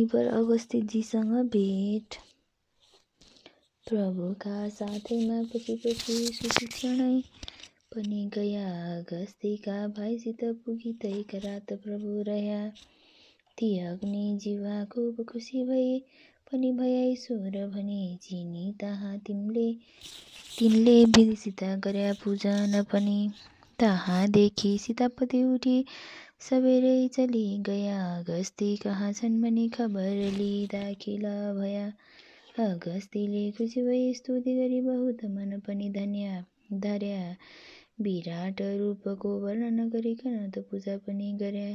मुनिवर अगस्त्यजीसँग भेट। प्रभुका साथैमा पछि पछि सुशिक्षणै पनि गया। अगस्तीका भाइसित पुगी तैका रात प्रभु रह्या। ती अग्नि जीवाको खुसी भए पनि भया ईश्वर भने चिनी तहाँ तिमीले तिनले विधिसित गर्या पूजन पनि। तहाँ देखि सीतापति उठी सबेरै चली गया अगस्ती कहाँ छन् भने खबर लि दाखिल भया। अगस्तीले खुसी भई स्तुति गरी बहुत मन पनि धन्या धर्या। विराट रूपको वर्णन गरिकन त पूजा पनि गर्या।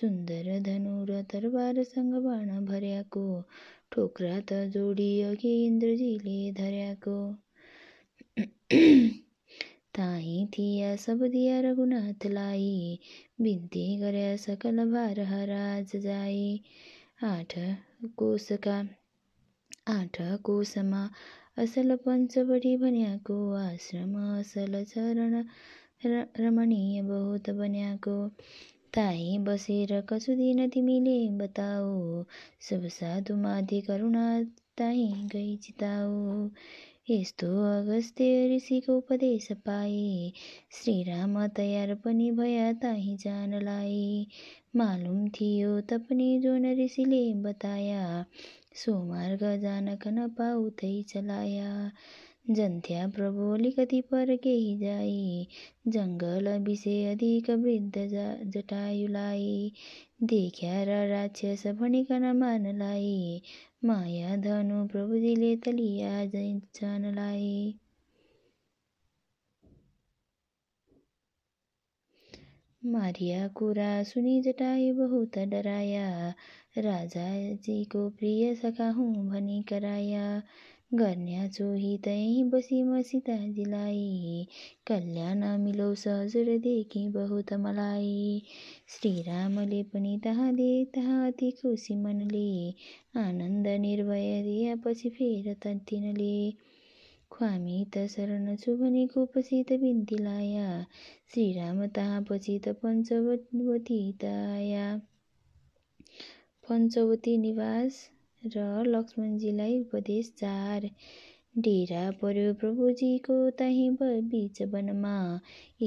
सुन्दर धनु र तरबारसँग बाण भर्याको ठोक्रा त जोडी अघि इन्द्रजीले धर्याको। ताही थिया सब दिया रघुनाथलाई बिन्ती गर्या सकल भार हराज जाई आठ कोशका आठ कोशमा असल पञ्चवटी भन्याको आश्रम असल चरण रमणीय बहुत बन्याको ताही बसेर कछु दिन तिमीले बताऊ सब साधु माथि करुणा ताही गई चिताऊ यस्तो अगस्त्य ऋषिको उपदेश पाए। श्रीराम तयार पनि भया ताही जानलाई। मालुम थियो तपनि जोन ऋषिले बताया सो मार्ग जानक नपाउथै चलाया। जन्थ्या प्रभु अलिकति पर केही जाई। जङ्गल विषय अधिक वृद्ध जटायुलाई। देख्या र राक्षस भनिकन मानलाई। माया धनु प्रभुजीले तलिया जानलाई मारिया कुरा सुनी जटाई बहुत डराया। राजा जी राजाजीको प्रिय सखा हूँ भनी कराया। गर्न्या चोही तै बसी म सीताजीलाई कल्याण मिलो देखि बहुत मलाई। श्रीरामले पनि तहाँ दे तहाँ अति खुसी मनले। आनन्द निर्भय दिया पछि फेर त तिनले ख्वामी त शरण छु भने पछि त बिन्ती लाया। श्रीराम तहाँ पछि त पञ्चवती त आया। पञ्चवती निवास र लक्ष्मणजीलाई उपदेश चार। डेरा पर्यो प्रभुजीको तहीँ बिच वनमा।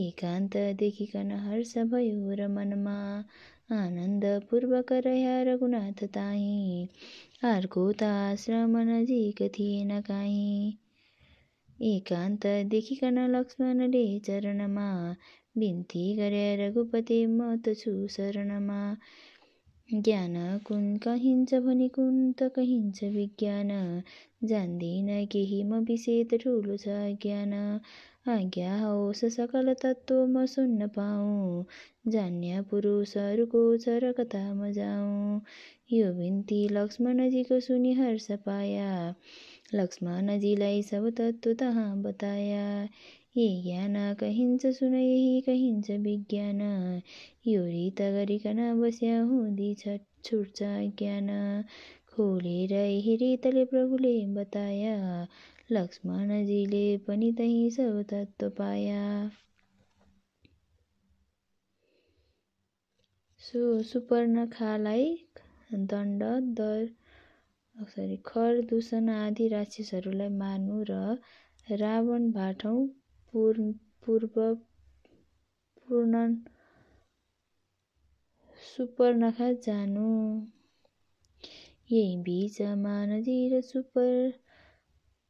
एकान्त देखिकन हर्ष भयो र मनमा। आनन्दपूर्वक रह्या रघुनाथ ताहीँ। अर्को त आश्रम नजिक थिएन काहीँ। एकान्त देखिकन लक्ष्मणले चरणमा। बिन्ती गरे रघुपते म त छु शरणमा। ज्ञान कुन कहिन्छ भने कुन त कहिन्छ विज्ञान। जान्दिन केही म त ठुलो छ ज्ञान। आज्ञा होस् सकल तत्त्व म सुन्न पाऊँ। जान्या पुरुषहरूको छ र कता म जाऊँ। यो बिन्ती लक्ष्मणजीको सुनि हर्ष पाया। लक्ष्मणजीलाई सब तत्त्व तहाँ बताया। ये ज्ञान कहिन्छ सुन यही कहिन्छ विज्ञान यो रीत गरिकन बस्या हुँदी छुट्छ ज्ञान खोलेर यही रीतले प्रभुले बताया। लक्ष्मणजीले पनि तही सब तत्त्व पाया सो सुपर्णखालाई दण्ड दर सरी खर दूषण आदि राक्षसहरूलाई मार्नु र रावण पूर्व पूर्ण सुपर्णखा जानु। यही बिचमा नजिर सुपर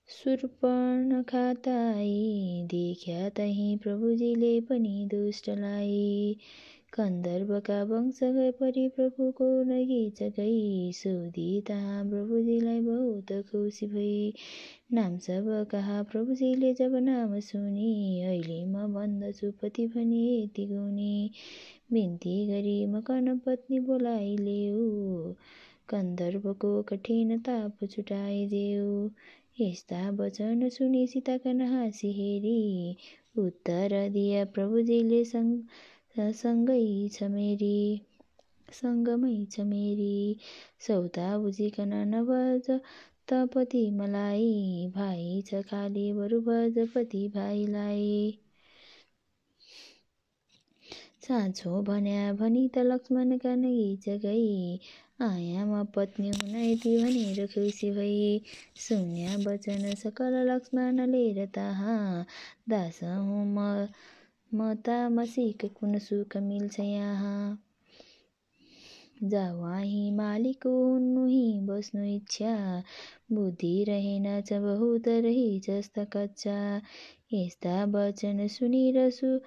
सुर्पणखा ताई देख्या तही प्रभुजीले पनि दुष्टलाई। कन्दर्पका वंश गए परि प्रभुको नगिच गई सोधी तहाँ प्रभुजीलाई बहुत खुसी भई। नाम सब कहा प्रभुजीले जब नाम सुनि अहिले म भन्दछु पति भनी यति गुनी बिन्ती गरी म पत्नी बोलाइ लेऊ। कन्दर्पको कठिन ताप छुटाइदेऊ यस्ता वचन सुनि सीताका हाँसी हेरी। उत्तर दिया प्रभुजीले सँगै छ मेरी सँगमै छ मेरी। सौदा बुझिकन नभज त पति मलाई भाइ छ खाली बरु भज पति भाइलाई साँचो भन्या भनी त लक्ष्मणका नगिच गई आयामा पत्नी हुनाइती भनेर खुसी भई। सुन्या वचन सकल लक्ष्मणले र ताहा दास हुँ म म ता मसिक कुन सुख मिल्छ यहाँ। जावाही मालिक हुनुही बस्नु इच्छा। बुद्धि रहेनछ बहुत रही जस्ता कच्चा। यस्ता वचन सुनेर सु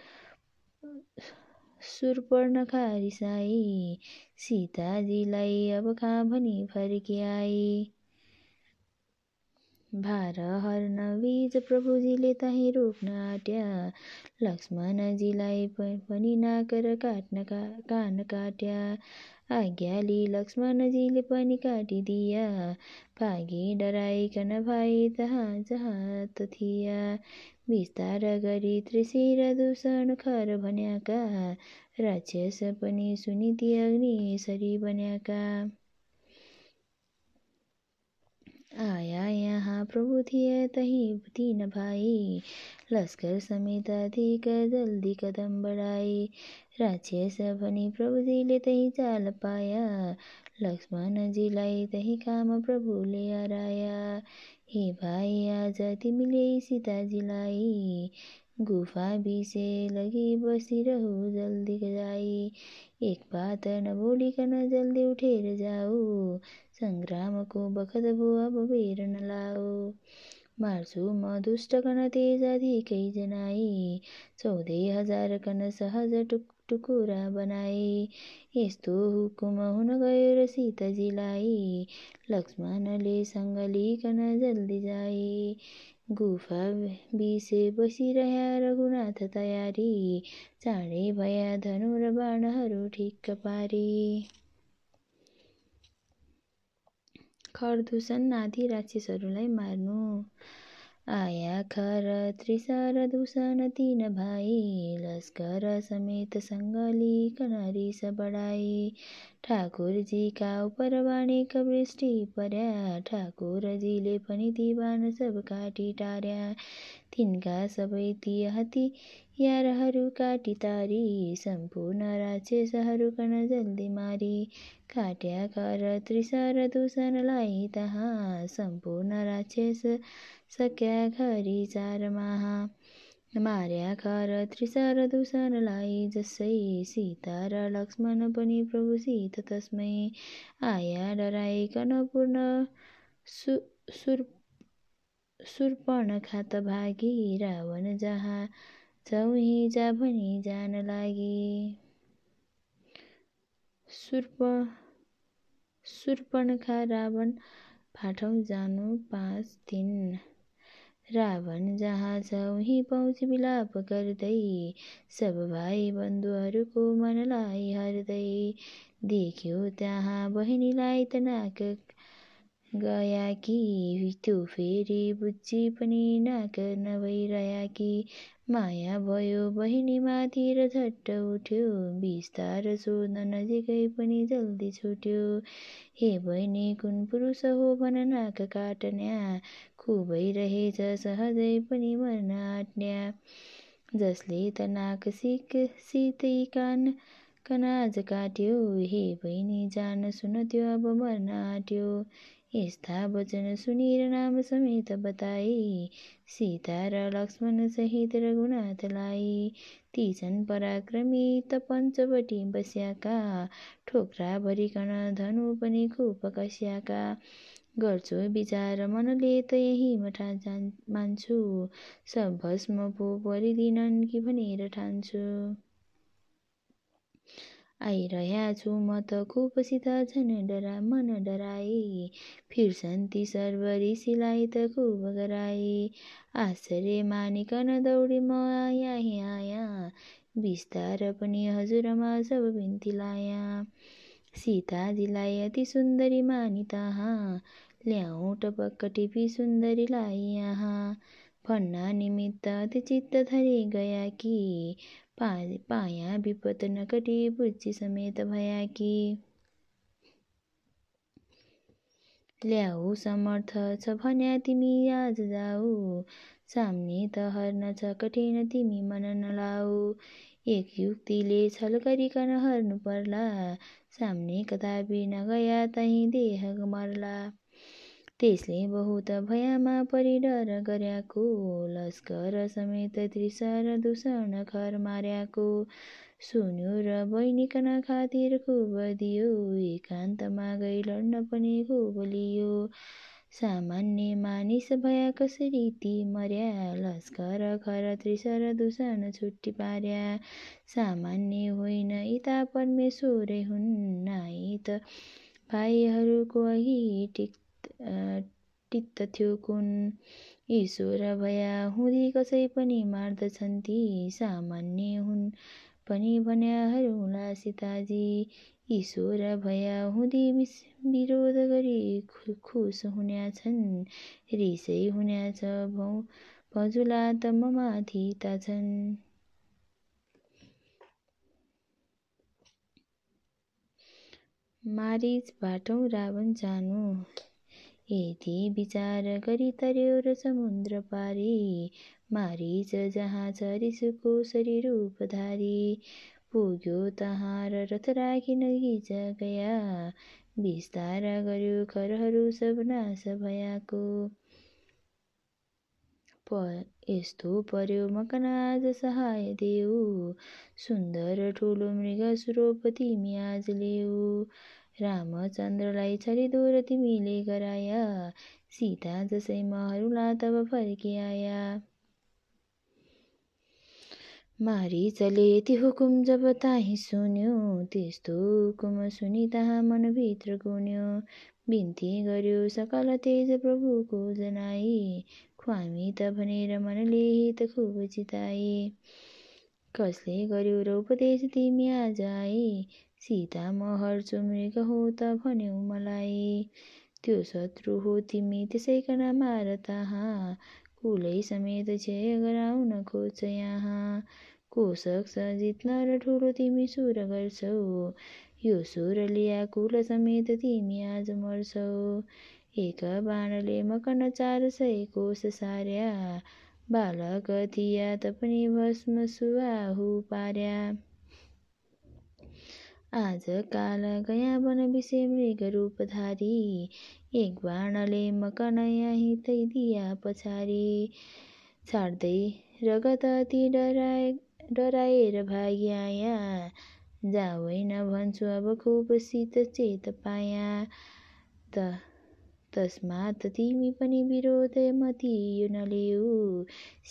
सुर्पणखा रिसाई सीताजीलाई अब कहाँ भनी फर्किआई भार हर्न बीज प्रभुजीले तहीँ रोक्न आट्या लक्ष्मणजीलाई पनि नाकर काट्न का, कान काट्या। आज्ञा लि लक्ष्मणजीले पनि काटिदिया। भागी डराइकन भाइ तहाँ जहाँ त थिया। विस्तार गरी त्रिशिर दूषण खर भन्याका। राक्षस पनि सुनिती अग्नि सरी बन्याका आया यहाँ प्रभु थिए तही तीन भाइ लस्कर समेत अधिक जल्दी कदम बढाई राक्षस पनि प्रभुजीले तही चाल पाया लक्ष्मणजीलाई तही काम प्रभुले हराया। हे भाइ आज तिमीले सीताजीलाई। गुफा बिसे लगी बसिरहु जल्दी जाई। एक बात नबोलिकन जल्दी उठेर जाऊ। सङ्ग्रामको बखत अब बेर नलाऊ। मार्छु म दुष्टकन तेज अधिकै जनाई चौधै हजार कन सहज टुक टुकुरा बनाई। यस्तो हुकुम हुन गयो र सीताजीलाई लक्ष्मणले सँग लिकन जल्दी जाई। गुफा बिसे बसिरह्या रघुनाथ तयारी। चाँडै भया धनु र बाणहरू ठिक्क पारी। खरदूषण आदि राक्षसहरूलाई मार्नु। आया खर त्रिसर दूषण तीन भाइ लस्कर समेत लिकन रिस बढाई। ठाकुरजीका उपर बाणीक वृष्टि पर्या ठाकुरजीले पनि बाण सब काटी टार्या। तिनका सबै ती हतियारहरू काटी तारी सम्पूर्ण राक्षसहरू कन जल्दी मारी काट्या कर त्रिसर दूषणलाई तहाँ सम्पूर्ण राक्षस सक्या घरी चार महा मार्या खर त्रिसर दूषणलाई जसै सीता र लक्ष्मण पनि प्रभुसित तस्मै आया डराइकन पूर्ण सु सुर सुर्पणखा त भागी रावण जहाँ चौही जा भनी जान लागि। सुर्प सुर्पणखा रावण फाटौँ जानु पाँच दिन। रावण जहाँ चौही पहुँच विलाप गर्दै। सब भाइ बन्धुहरूको मनलाई हर्दै। देख्यो त्यहाँ बहिनीलाई त नाक गयाकी त्यो फेरि बुझी पनि नाक नभइरहेकी माया भयो बहिनीमाथि र झट्ट उठ्यो बिस्तार सोध्न नजिकै पनि जल्दी छुट्यो। हे बहिनी कुन पुरुष हो भन नाक काट्न्या खुबै रहेछ सहजै पनि मर्न आँट्न्या। जसले त नाक सिक सितै कान कनाज काट्यो हे बहिनी जान सुन त्यो अब मर्न आँट्यो। यस्ता वचन सुनेर नाम समेत बताई। सीता र लक्ष्मण सहित रघुनाथलाई ती छन् पराक्रमी त पञ्चवटी बस्याका। ठोक्रा भरिकन धनु पनि खुप कस्याका। गर्छु विचार मनले त यही मठा मान्छु। सब भस्म पो परिदिनन् कि भनेर ठान्छु। आइरह्या छु म त खुपसित झन डरा मन डराई। फिर्छन् ती सर्व ऋषिलाई त खुब गराई। आश्चर्य मानिकन दौडी म यही आया। बिस्तार पनि हजुरमा सब बिन्ती लाया। सीताजीलाई अति सुन्दरी मानि तहाँ ल्याउँ टपक्क टिपी सुन्दरीलाई यहाँ भन्न निमित्त अति चित्त धरी गया कि। पाया विपत नकटी बुझी समेत भया कि। ल्याऊ समर्थ छ भन्या तिमी आज जाऊ। सामने त हर्न छ कठिन तिमी मन नलाऊ एक युक्तिले छल गरिकन हर्नु पर्ला। सामने कदापि नगया तही देह मर्ला। त्यसले बहुत भयामा परि डर गर्याको लस्कर समेत त्रिसर दूषण खर मार्याको। सुन्यो र बहिनीकन खातिर खुब दियो एकान्तमा गई लड्न पनि खुब लियो। सामान्य मानिस भया कसरी ती मर्या? लस्कर खर त्रिसर दूषण छुट्टी पार्या। सामान्य होइन इता परमेश्वरै हुन् नाइ त भाइहरूको अघि टित्त थियो कुन? ईश्वर भया हुँदी कसै पनि मार्दछन् ती सामान्य हुन् पनि भन्याहरूला सीताजी। ईश्वर भया हुँदी विरोध गरी खुस हुन्याछन् रिसै हुन्याछ भजुला त ममाथि ता छन्। मारिच बाटौँ रावण जानु। यति विचार गरी तर्यो र समुद्र पारी मारिच जहाँ छ रिसुको शरीर रूपधारी पुग्यो तहाँ र रथ राखी गया। विस्तार गर्यो खरहरू सब नाश भयाको। यस्तो पर्यो मकन आज सहाय देऊ। सुन्दर ठुलो मृग स्वरूप तिमी आज रामचन्द्रलाई छरिदो तिमीले गराया सीता जसै महरुला तब फर्किआया। मारिचले यति हुकुम जब ताही सुन्यो त्यस्तो हुकुम सुनि तहाँ मनभित्र गुन्यो। बिन्ती गर्यो सकल तेज प्रभुको जनाई ख्वामी त भनेर मनले हित खुब चिताई कसले गर्यो र उपदेश तिमी आज सीता म हर्छु मृग हो त भन्यौ मलाई त्यो शत्रु हो तिमी त्यसैकन मार तहाँ कुलै समेत क्षय गराउन खोज यहाँ। कोशक जित्न र ठुलो तिमी सुर गर्छौ। यो सुर लिया कुल समेत तिमी आज मर्छौ। एक बाणले मकन चार सय कोश सार्या। बालक थिया पनि भस्म सुवाहु पार्या। आज काल गया वन विषय मृग रूपधारी एक बाणले मकन यहीँ तै दिया पछाडि छाड्दै रगत अति डराए डराएर भाग्याया जावैन भन्छु अब खुब शीत चेत पाया। त तस्मात तिमी पनि विरोध मती यो नलेऊ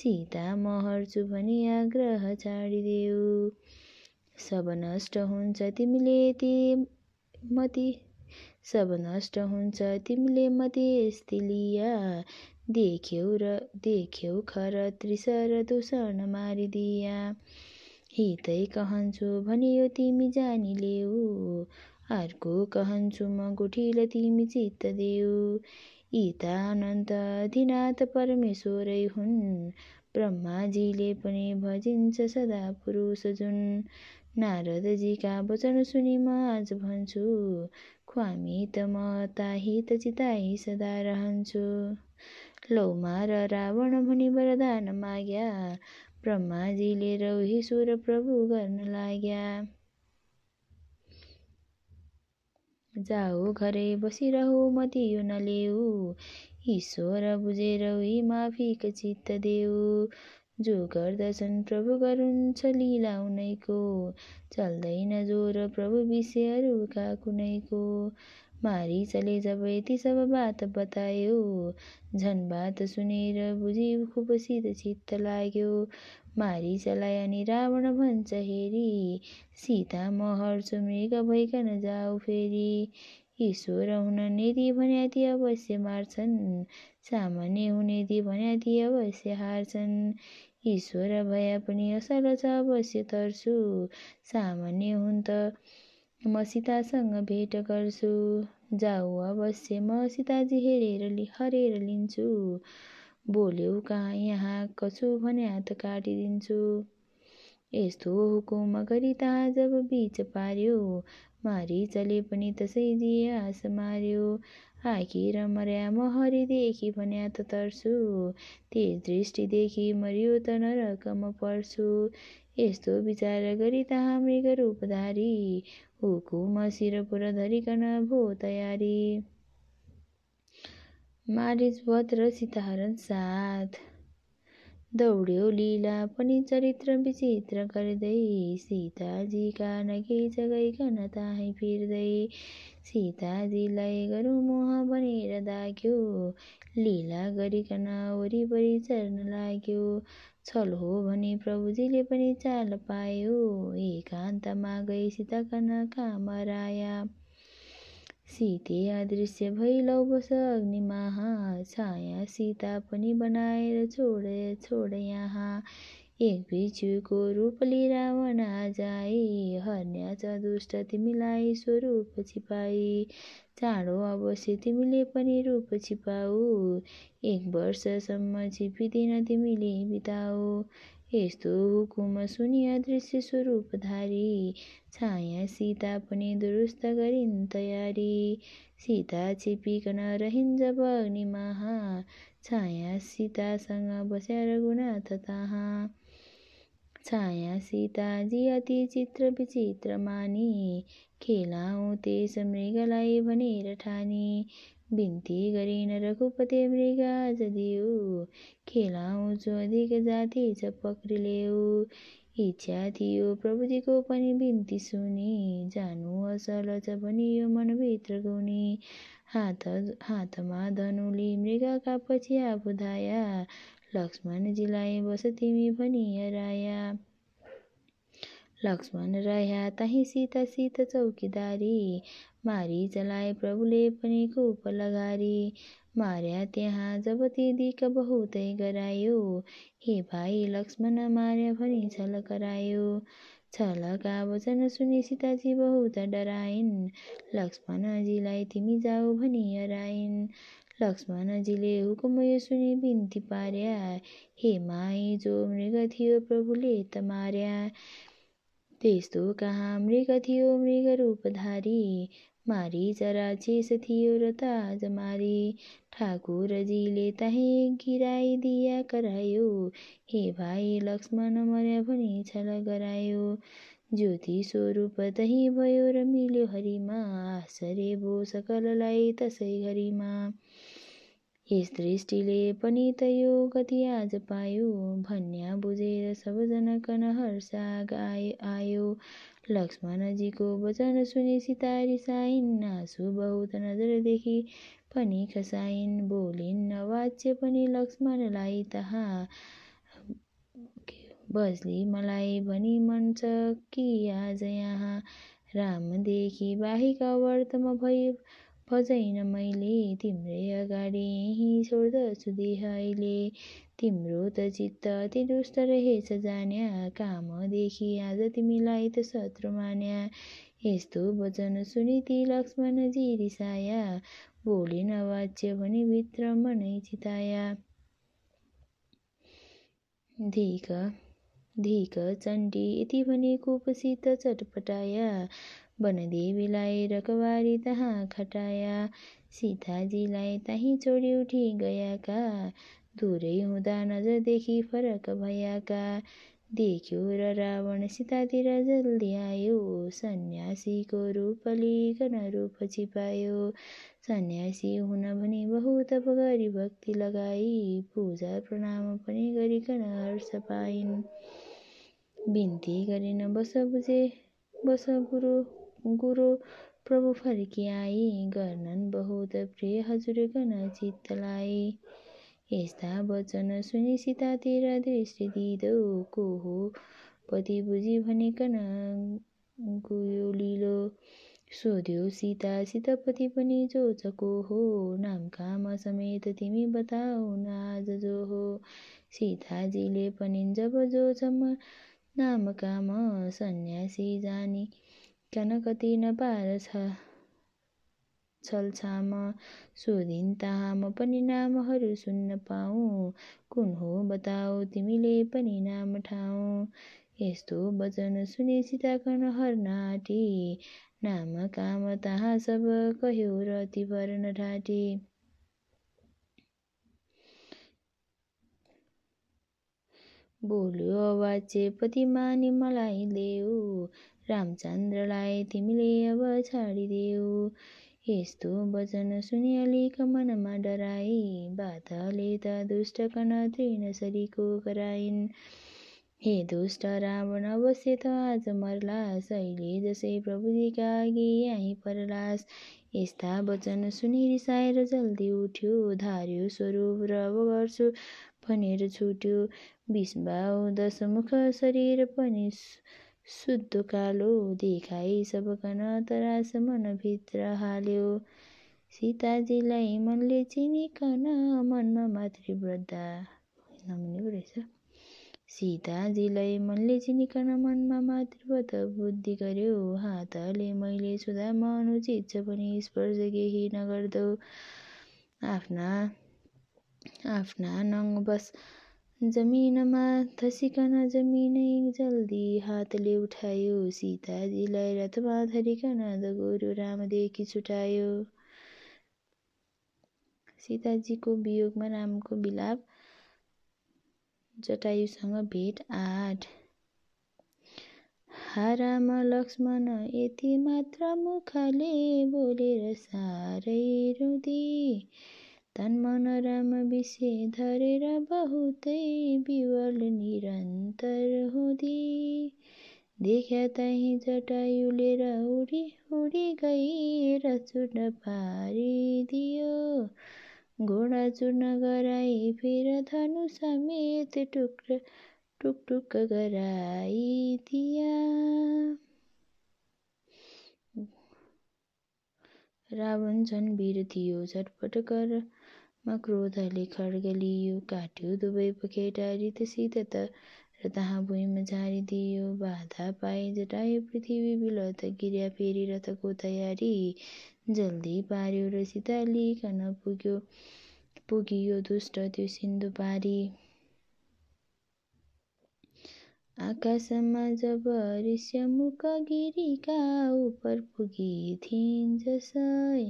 सीता म हर्छु भनी आग्रह छाडिदेऊ सब नष्ट हुन्छ तिमीले ती मती। सब नष्ट हुन्छ तिमीले मती यस्ती लिया देख्यौ र देख्यौ खर त्रिसर दूषण मारिदिया। हितै कहन्छु भनियो तिमी जानिलेऊ अर्को कहन्छु म गुठील तिमी चित्त देऊ। यी अनन्त अधिनाथ परमेश्वरै हुन्। ब्रह्माजीले पनि भजिन्छ सदा पुरुष जुन। नारदजीका वचन सुनि म आज भन्छु त म ताहित चिताई सदा रहन्छु। लौ मार रावण भनी वरदान माग्या ब्रह्माजीले रौही सुर प्रभु गर्न लाग्या। जाऊ घरै बसिरहु मती यो नलेऊ ईश्वर बुझेर माफिक चित्त देऊ। जो गर्दछन् प्रभु गरुन्छ लीला उनैको। चल्दैन जोर प्रभु विषयहरूका कुनैको। मारिचले जब यति सब बात बतायो। झन बात सुनेर बुझी खुब चित्त लाग्यो। मारिचलाई अनि रावण भन्छ हेरी। सीता म हर्छु मृग भइकन जाऊ फेरि। ईश्वर हुन निधि भन्याती अवश्य मार्छन्। सामान्य हुनेदी भन्याती अवश्य हार्छन्। ईश्वर भया पनि असल छ अवश्य तर्छु। सामान्य हुन् त म सीतासँग भेट गर्छु। जाऊ अवश्य म सीताजी हेरेर हरेर लिन्छु। बोल्यौ कहाँ यहाँ कछु भन्या त काटिदिन्छु। यस्तो हुकुम गरी तहाँ जब बिच पार्यो। मारिचले पनि तसै दिए आस मार्यो। आखिर मर्या म हरिदेखि भन्या त तर्छु। तेज दृष्टि देखि मर्यो त नरकमा पर्छु। यस्तो विचार गरी तहाँ मृग रूपधारी हुकुम शिरपुर धरिकन भो तयारी। मारिजवध र सीताहरण साथ। दौड्यो लीला पनि चरित्र विचित्र गर्दै। सीताजीका नगे जगैकन ताहै फिर्दै। सीताजीलाई गरौँ मोह भनेर दाग्यो। लीला गरिकन वरिपरि चर्न लाग्यो। छल हो भने प्रभुजीले पनि चाल पायो। एकान्तमा गई सीताकन काम राया। सीते अदृश्य भई लौबस अग्निमाहा छाया सीता पनि बनाएर छोड छोड यहाँ। एक भिक्षुको रूपले रावण आजाई हर्न्याच दुष्ट तिमीलाई स्वरूप छिपाई। चाँडो अवश्य तिमीले पनि रूप छिपाऊ। एक वर्षसम्म छिपिदिन तिमीले बिताऊ। यस्तो हुकुम सुनि अदृश्य स्वरूपधारी। छाया सीता पनि दुरुस्त गरिन् तयारी। सीता छिपिकन रहिन् जब अग्निमाहा। छाया सीतासँग बस्या रघुनाथ तहाँ। छाया सीताजी अति चित्र विचित्र मानी। खेलाउँ त्यस मृगलाई भनेर ठानी। बिन्ती गरिन रघुपति मृग आज दियो खेलाउँछु अधिक जाति छ पक्रिलेऊ इच्छा थियो प्रभुजीको पनि बिन्ती सुनि। जानु असल छ भनी यो मनभित्र गुनी। हात हातमा धनुली मृगका पछि आफू धाया लक्ष्मणजीलाई बस तिमी भनी हराया। लक्ष्मण रह्या तही सीता सीत चौकीदारी. मारी चलाए प्रभुले पनि खुप लगारी. मार्या त्यहाँ जब दिक बहुतै गरायो. हे भाइ लक्ष्मण मार्या भनी छल करायो. छलका वचन सुनि सीताजी बहुत डराइन्. लक्ष्मणजीलाई तिमी जाऊ भनी हराइन् लक्ष्मणजीले हुकुम यो सुनि बिन्ती पार्या. हे माई जो मृग थियो प्रभुले त मार्या. त्यस्तो कहाँ मृग थियो मृग रूपधारी मारी चराचेस थियो र ताज मारी। ठाकुरजीले तही गिराइदिया करायो। हे भाइ लक्ष्मण मर्या भनी छल गरायो। ज्योति स्वरूप तही भयो र मिल्यो हरिमा। आश्चर्य भो सकललाई तसै घरिमा। यस दृष्टिले पनि त यो गति आज पायो भन्या बुझेर सबजना कन हर्ष आयो। लक्ष्मणजीको वचन सुनि सीता रिसाइन् आँसु बहुत नजरदेखि पनि खसाइन्। बोलिन् अवाच्य पनि लक्ष्मणलाई तहाँ बजली मलाई भनी मन छ कि आज यहाँ रामदेखि बाहेक अवर्तमा भई भजैन मैले तिम्रै अगाडि यहीँ छोड्दछु देह तिम्रो त चित्त दुष्ट रहेछ जान्या कामदेखि आज तिमीलाई त शत्रु मान्या। यस्तो वचन सुनि ती लक्ष्मणजी रिसाया बोलिन वाच्य भनी भित्र मनै चिताया। धिक धिक चण्डी यति भने कुपसित चटपटाया। वनदेवीलाई रकवारी तहाँ खटाया। सीताजीलाई तहीँ छोडी उठी गएका दूरै हुँदा नजरदेखि फरक भएका देख्यो र रावण सीतातिर जल्दी आयो सन्यासीको रूप लिकन रूप छिपायो। सन्यासी हुन भनी बहुत गरी भक्ति लगाई। पूजा प्रणाम पनि गरिकन हर्ष पाइन्। बिन्ती गरिन बस बुझे बस गुरु गुरु प्रभु फर्किआई गर्नन् बहुत प्रिय हजुरगण चित्तलाई। यस्ता वचन सुनि सीतातिर दृष्टि दिँदो को हो पति बुझी भनेकन गयो लिलो। सोध्यो सीता सीतापति पनि जो छ को हो नाम काम समेत तिमी बताऊ न आज जो हो। सीताजीले पनि जब जो छ नाम काम सन्यासी जानी कन कति नपार छ छलछाम सोधिन् तहाँ म पनि नामहरू सुन्न पाऊँ। कुन हो बताऊ तिमीले पनि नाम ठाउँ यस्तो वचन सुनि सीताकन हर्न आँटी नाम काम तहाँ सब कह्यो र ती भर्न ढाँटी। बोल्यो अवाच्य पतिमानी मलाई लेऊ। रामचन्द्रलाई तिमीले अब छाडिदेऊ। यस्तो वचन सुनि अलिक मनमा डराई बाधले त दुष्ट कन तृणसरीको कराइन्। हे दुष्ट रावण अवश्य त आज मरलास अहिले जसै प्रभुजीका अघि यहीँ परलास। यस्ता वचन सुनि रिसाएर जल्दी उठ्यो धार्यो स्वरूप र अब गर्छु भनेर छुट्यो। विषबाउ दशमुख शरीर पनि शुद्ध कालो देखाई सबकन तरास मनभित्र हाल्यो। सीताजीलाई मनले चिनिकन मनमा मातृव्रद्धा नमुनि रहेछ। सीताजीलाई मनले चिनिकन मनमा मातृवत बुद्धि गर्यो। हातले मैले छुँदा म अनुचित छ भने स्पर्श केही नगर्दौ। आफ्ना आफ्ना नङ बस जमिनमा धसिकन जमिनै जल्दी हातले उठायो। सीताजीलाई रथमा धरिकन दगोरो रामदेखि छुटायो। सीताजीको वियोगमा रामको विलाप जटायुसँग भेट आठ। हाराम लक्ष्मण यति मात्र मुखले बोलेर साह्रै रुदी। तन मन राम विषय धरेर बहुतै विवल निरन्तर हुँदी। देख्या तही जटायुलेर उडी उडी गई र चुर्न पारिदियो घोडा चूर्ण गराई फेर धनु समेत टुक्र टुकटुक गराइदिया रावण झन् वीर थियो झटपट करमा क्रोधले खड्ग लियो काट्यो दुवै पखेटा रितसित त र तहाँ भुइँमा झारिदियो बाधा पाए जटायो पृथ्वी बिलत गिर्या फेरि रथको तयारी। जल्दी पार्यो र सीता लिकन पुग्यो पुगियो दुष्ट त्यो सिन्धु पारी आकाशमा जब ऋष्यमुख गिरीका उपर पुगिथिन् जसै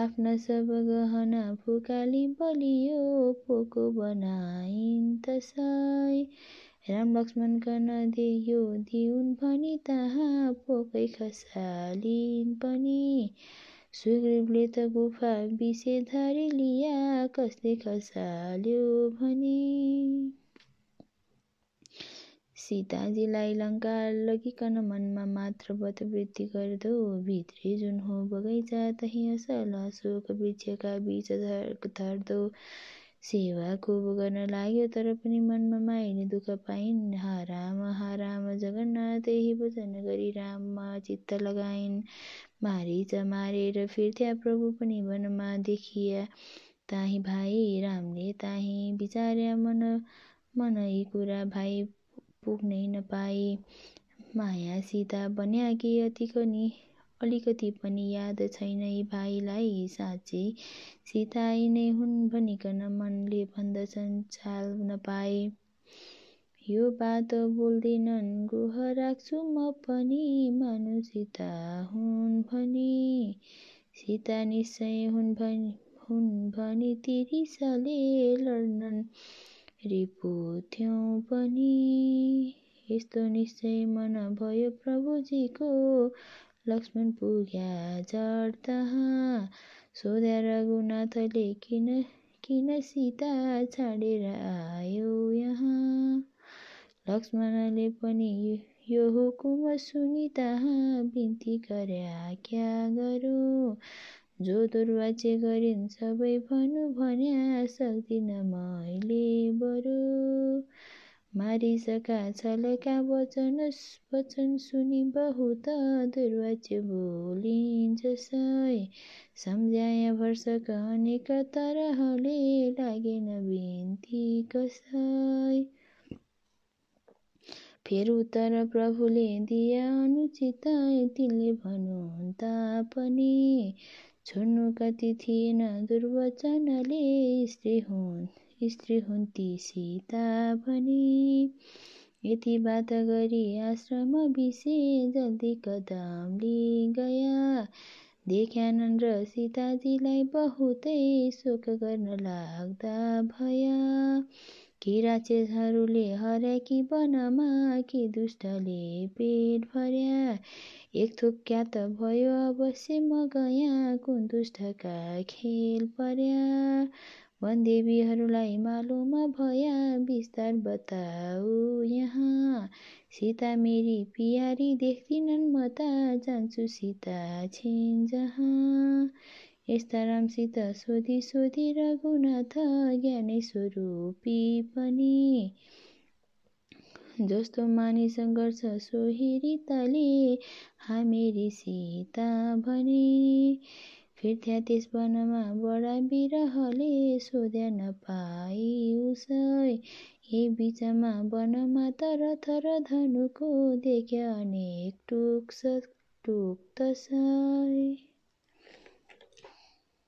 आफ्ना सब गहना फुकाली बलियो पोको बनाइन् तसै राम लक्ष्मणका नदेख्यो दिउन् भनी तहाँ पोकै खसालिन् पनि। सुग्रीवले त गुफा विषे धरी लिया कसले खसाल्यो भने। सीताजीलाई लङ्का लगिकन मनमा मात्र वृद्धि गर्दो। भित्री जुन हो बगैँचा तही असल अशोक वृक्षका बीच धर्दो। सेवा खुब गर्न लाग्यो तर पनि मनमा माइने दुःख पाइन्। हाराम हाराम जगन्नाथ यही वचन गरी राममा चित्त लगाइन्। मारिच मारेर फिर्थ्या प्रभु पनि वनमा देखिया। ताही भाइ रामले ताही विचार्या मन मन कुरा भाइ पुग्नै नपाए माया सीता बन्या कि अतिकनि अलिकति पनि याद छैन यी भाइलाई साँच्चै। सीता नै हुन् भनिकन मनले भन्दछन् चाल नपाए यो बात बोल्दैनन् गुह राख्छु म पनि मानु सीता हुन् भनी। सीता निश्चय हुन् भनी हुन् भनी तिरिसले लड्नन्। रिपु थियौँ पनि। यस्तो निश्चय मन भयो प्रभुजीको। लक्ष्मण पुग्या जड तहाँ। सोध्या रघुनाथले किन किन सीता छाडेर आयो यहाँ? लक्ष्मणले पनि यो हुकुम सुनि तहाँ बिन्ती गर्या क्या गरौँ? जो दुर्वाच्य गरिन् सबै भनु भन्या सक्दिन मैले बरु। मारिसका छलका वचन वचन सुनि बहुत दुर्वाच्य बोलिन् जसै सम्झाया भर्सक अनेक तरहले लागेन बिन्ती कसै। फेर उत्तर प्रभुले दिया अनुचित तिनले भनुन् तापनि। छोड्नु कति थिएन दुर्वचनले स्त्री हुन् स्त्री हुन् ती सीता भनी। यति बात गरी आश्रम बिसे जल्दी कदम गया। देख्यानन् र सीताजीलाई बहुतै शोक गर्न लाग्दा भया। कि राक्षसहरूले हर्याकी वनमा कि दुष्टले पेट भर्या। एक थोक क्या त भयो अवश्य म गया कुन दुष्टका खेल पर्या। वनदेवीहरूलाई मालुम भया विस्तार बताऊ यहाँ। सीता मेरी पियारी देख्दिनन् म त जान्छु सीता छिन् जहाँ। यस्ता रामसित सोधी सोधी रघुनाथ ज्ञानै स्वरूपी पनि। जस्तो मानिस गर्छ सोही रिताले हामेरी सीता भने। फिर्थ्या त्यस वनमा बडा बिरहले सोध्या नपाई उसै हे बिचमा वनमा तर थर धनुको देख्या अनेक टुक टुक तसै